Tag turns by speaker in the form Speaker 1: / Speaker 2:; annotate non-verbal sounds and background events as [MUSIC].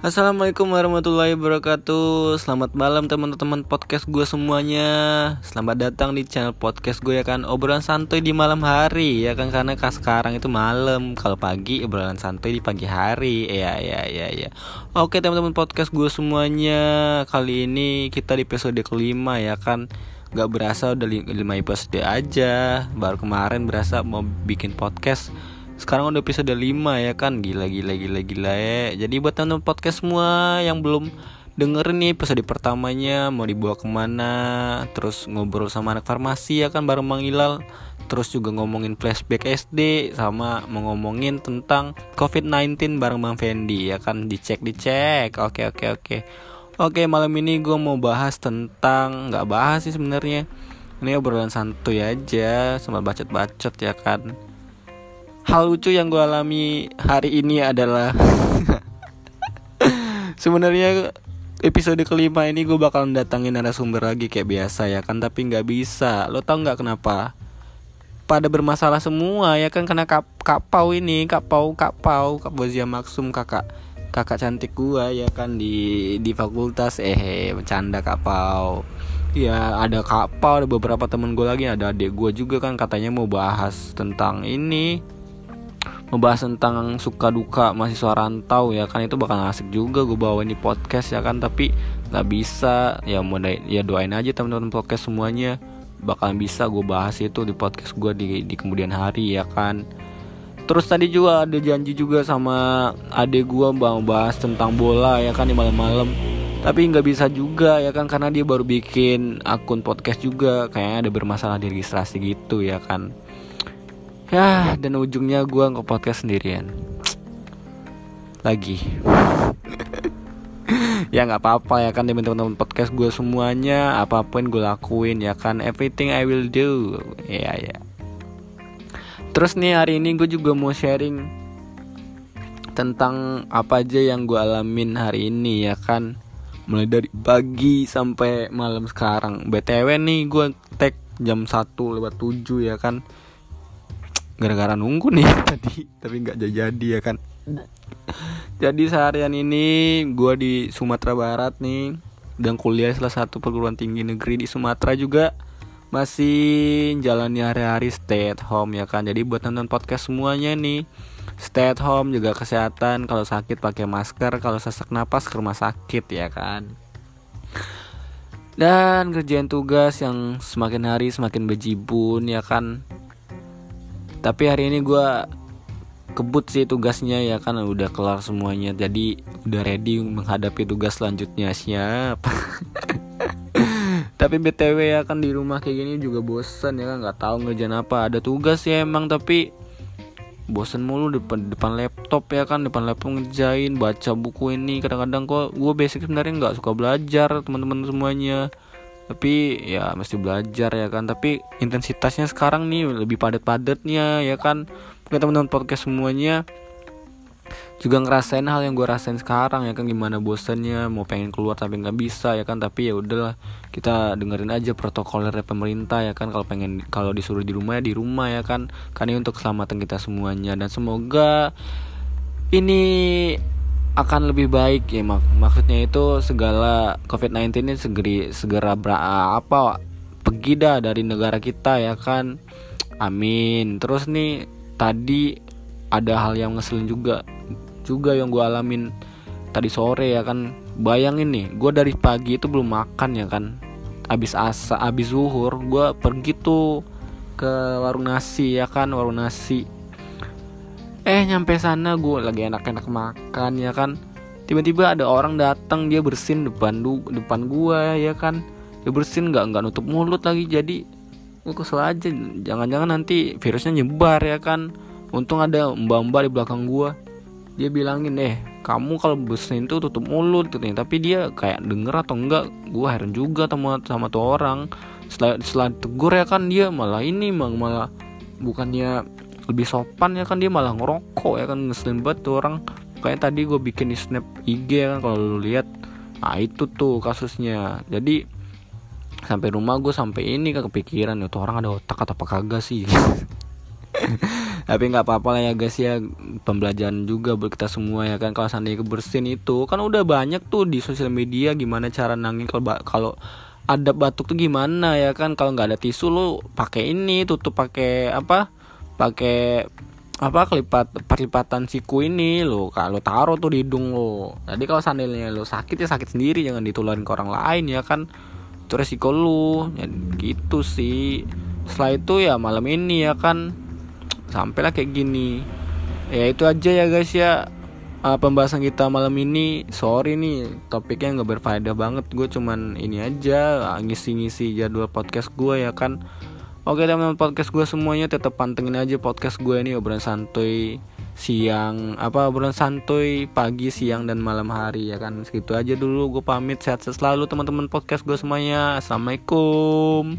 Speaker 1: Assalamualaikum warahmatullahi wabarakatuh. Selamat malam teman-teman podcast gue semuanya. Selamat datang di channel podcast gue ya kan? Obrolan santuy di malam hari ya kan? Karena sekarang itu malam. Kalau pagi obrolan santuy di pagi hari. Ya ya ya ya Oke teman-teman podcast gue semuanya. Kali ini kita di episode kelima ya kan? Gak berasa udah 5 episode aja. Baru kemarin berasa mau bikin podcast sekarang udah episode 5 ya kan? Gila gila gila gila ya. Jadi buat teman podcast semua yang belum dengerin nih episode pertamanya mau dibawa ke mana terus ngobrol sama anak farmasi ya kan bareng Mang Ilal terus juga ngomongin flashback SD sama mau ngomongin tentang COVID-19 bareng Bang Fendi ya kan? Dicek dicek. Oke oke oke. Oke malam ini gue mau bahas tentang nggak bahas sih sebenarnya. Ini obrolan santuy aja sama bacot-bacot ya kan hal lucu yang gue alami hari ini adalah [LAUGHS] sebenarnya episode kelima ini gue bakal datangin narasumber lagi kayak biasa ya kan tapi nggak bisa. Lo tau nggak kenapa? Pada bermasalah semua ya kan karena kap kapau ini kapau kapau Bozia Maksum kakak kakak cantik gua ya kan di di fakultas. Eh bercanda kapau ya ada kapau ada beberapa temen gue lagi ada adik gue juga kan katanya mau bahas tentang ini membahas tentang suka duka mahasiswa rantau ya kan? Itu bakal asik juga gue bawain di podcast ya kan? Tapi nggak bisa. Ya mau ya doain aja teman-teman podcast semuanya. Bakalan bisa gue bahas itu di podcast gue di di kemudian hari ya kan? Terus tadi juga ada janji juga sama adek gue bang bahas tentang bola ya kan di malam-malam. Tapi nggak bisa juga ya kan? Karena dia baru bikin akun podcast juga. Kayaknya ada bermasalah di registrasi gitu ya kan ya dan ujungnya gue nge podcast sendirian. Lagi. [LAUGHS] Ya nggak apa-apa ya kan teman-teman podcast gue semuanya. Apa pun gue lakuin ya kan everything I will do. Ya ya terus nih hari ini gue juga mau sharing tentang apa aja yang gue alamin hari ini ya kan. Mulai dari pagi sampai malam sekarang. Btw nih gue tag jam 1 lewat 7 ya kan gara-gara nunggu nih. [LAUGHS] Tadi tapi nggak jadi ya kan. Jadi seharian ini gue di Sumatera Barat nih dan kuliah salah satu perguruan tinggi negeri di Sumatera juga. Masih jalani hari-hari stay at home ya kan. Jadi buat nonton podcast semuanya nih. Stay at home juga kesehatan. Kalau sakit pakai masker. Kalau sesak napas ke rumah sakit ya kan. Dan kerjaan tugas yang semakin hari semakin bejibun ya kan tapi hari ini gue kebut sih tugasnya ya kan? Udah kelar semuanya. Jadi udah ready menghadapi tugas selanjutnya. Siap. [LAUGHS] Tapi btw ya kan di rumah kayak gini juga bosan ya kan? Nggak tahu ngerjain apa. Ada tugas ya emang tapi bosan mulu depan depan laptop ya kan? Depan laptop ngerjain baca buku ini. Kadang-kadang kok gue basic sebenarnya nggak suka belajar teman-teman semuanya tapi ya mesti belajar ya kan? Tapi intensitasnya sekarang nih lebih padat-padatnya ya kan? Mungkin teman-teman podcast semuanya. Juga ngerasain hal yang gue rasain sekarang ya kan? Gimana bosannya mau pengen keluar tapi nggak bisa ya kan? Tapi ya udahlah kita dengerin aja protokol dari pemerintah ya kan? Kalau pengen kalau disuruh di rumah ya di rumah ya kan? Kan ini untuk keselamatan kita semuanya. Dan semoga ini akan lebih baik ya mak. Maksudnya itu segala COVID-19 ini segeri segera ber apa pergi dah dari negara kita ya kan? Amin. Terus nih tadi ada hal yang ngeselin juga juga yang gue alamin tadi sore ya kan? Bayangin nih gue dari pagi itu belum makan ya kan? Abis asa abis zuhur gue pergi tuh ke warung nasi ya kan? Warung nasi eh nyampe sana gue lagi enak-enak makan ya kan? Tiba-tiba ada orang datang dia bersin depan du depan gue ya kan? Dia bersin nggak nggak nutup mulut lagi jadi gue kesel aja. Jangan-jangan nanti virusnya nyebar ya kan? Untung ada mbak-mbak di belakang gue dia bilangin eh kamu kalau bersin tuh tutup mulut gitu tapi dia kayak denger atau enggak gue heran juga sama sama tuh orang. Setelah setelah tegur ya kan? Dia malah ini malah bukannya lebih sopan ya kan dia malah ngerokok ya kan ngeselin banget tuh orang. Kayak tadi gue bikin di snap IG ya kan kalau lu lihat. Nah itu tuh kasusnya. Jadi sampai rumah gue sampai ini kan kepikiran itu orang ada otak atau apa kagak sih? [LAUGHS] Tapi nggak apa-apa lah ya guys ya pembelajaran juga buat kita semua ya kan kalau seandainya kebersihin itu. Kan udah banyak tuh di sosial media gimana cara nangin kalau kalau ada batuk tuh gimana ya kan. Kalau nggak ada tisu lu pakai ini tutup pakai apa pakai apa kelipat perlipatan siku ini lo kalau taruh tuh di hidung lo. Jadi kalau seandainya lo sakit ya sakit sendiri jangan ditularin ke orang lain ya kan. Itu resiko lu ya, gitu sih. Setelah itu ya malam ini ya kan. Sampailah kayak gini. Ya itu aja ya guys ya. Uh, pembahasan kita malam ini. Sorry nih topiknya nggak berfaedah banget. Gue cuman ini aja ngisi-ngisi jadwal podcast gue ya kan oke teman-teman podcast gue semuanya tetap pantengin aja podcast gue ini obrolan santuy siang apa obrolan santuy pagi siang dan malam hari ya kan? Segitu aja dulu gue pamit. Sehat selalu teman-teman podcast gue semuanya. Assalamualaikum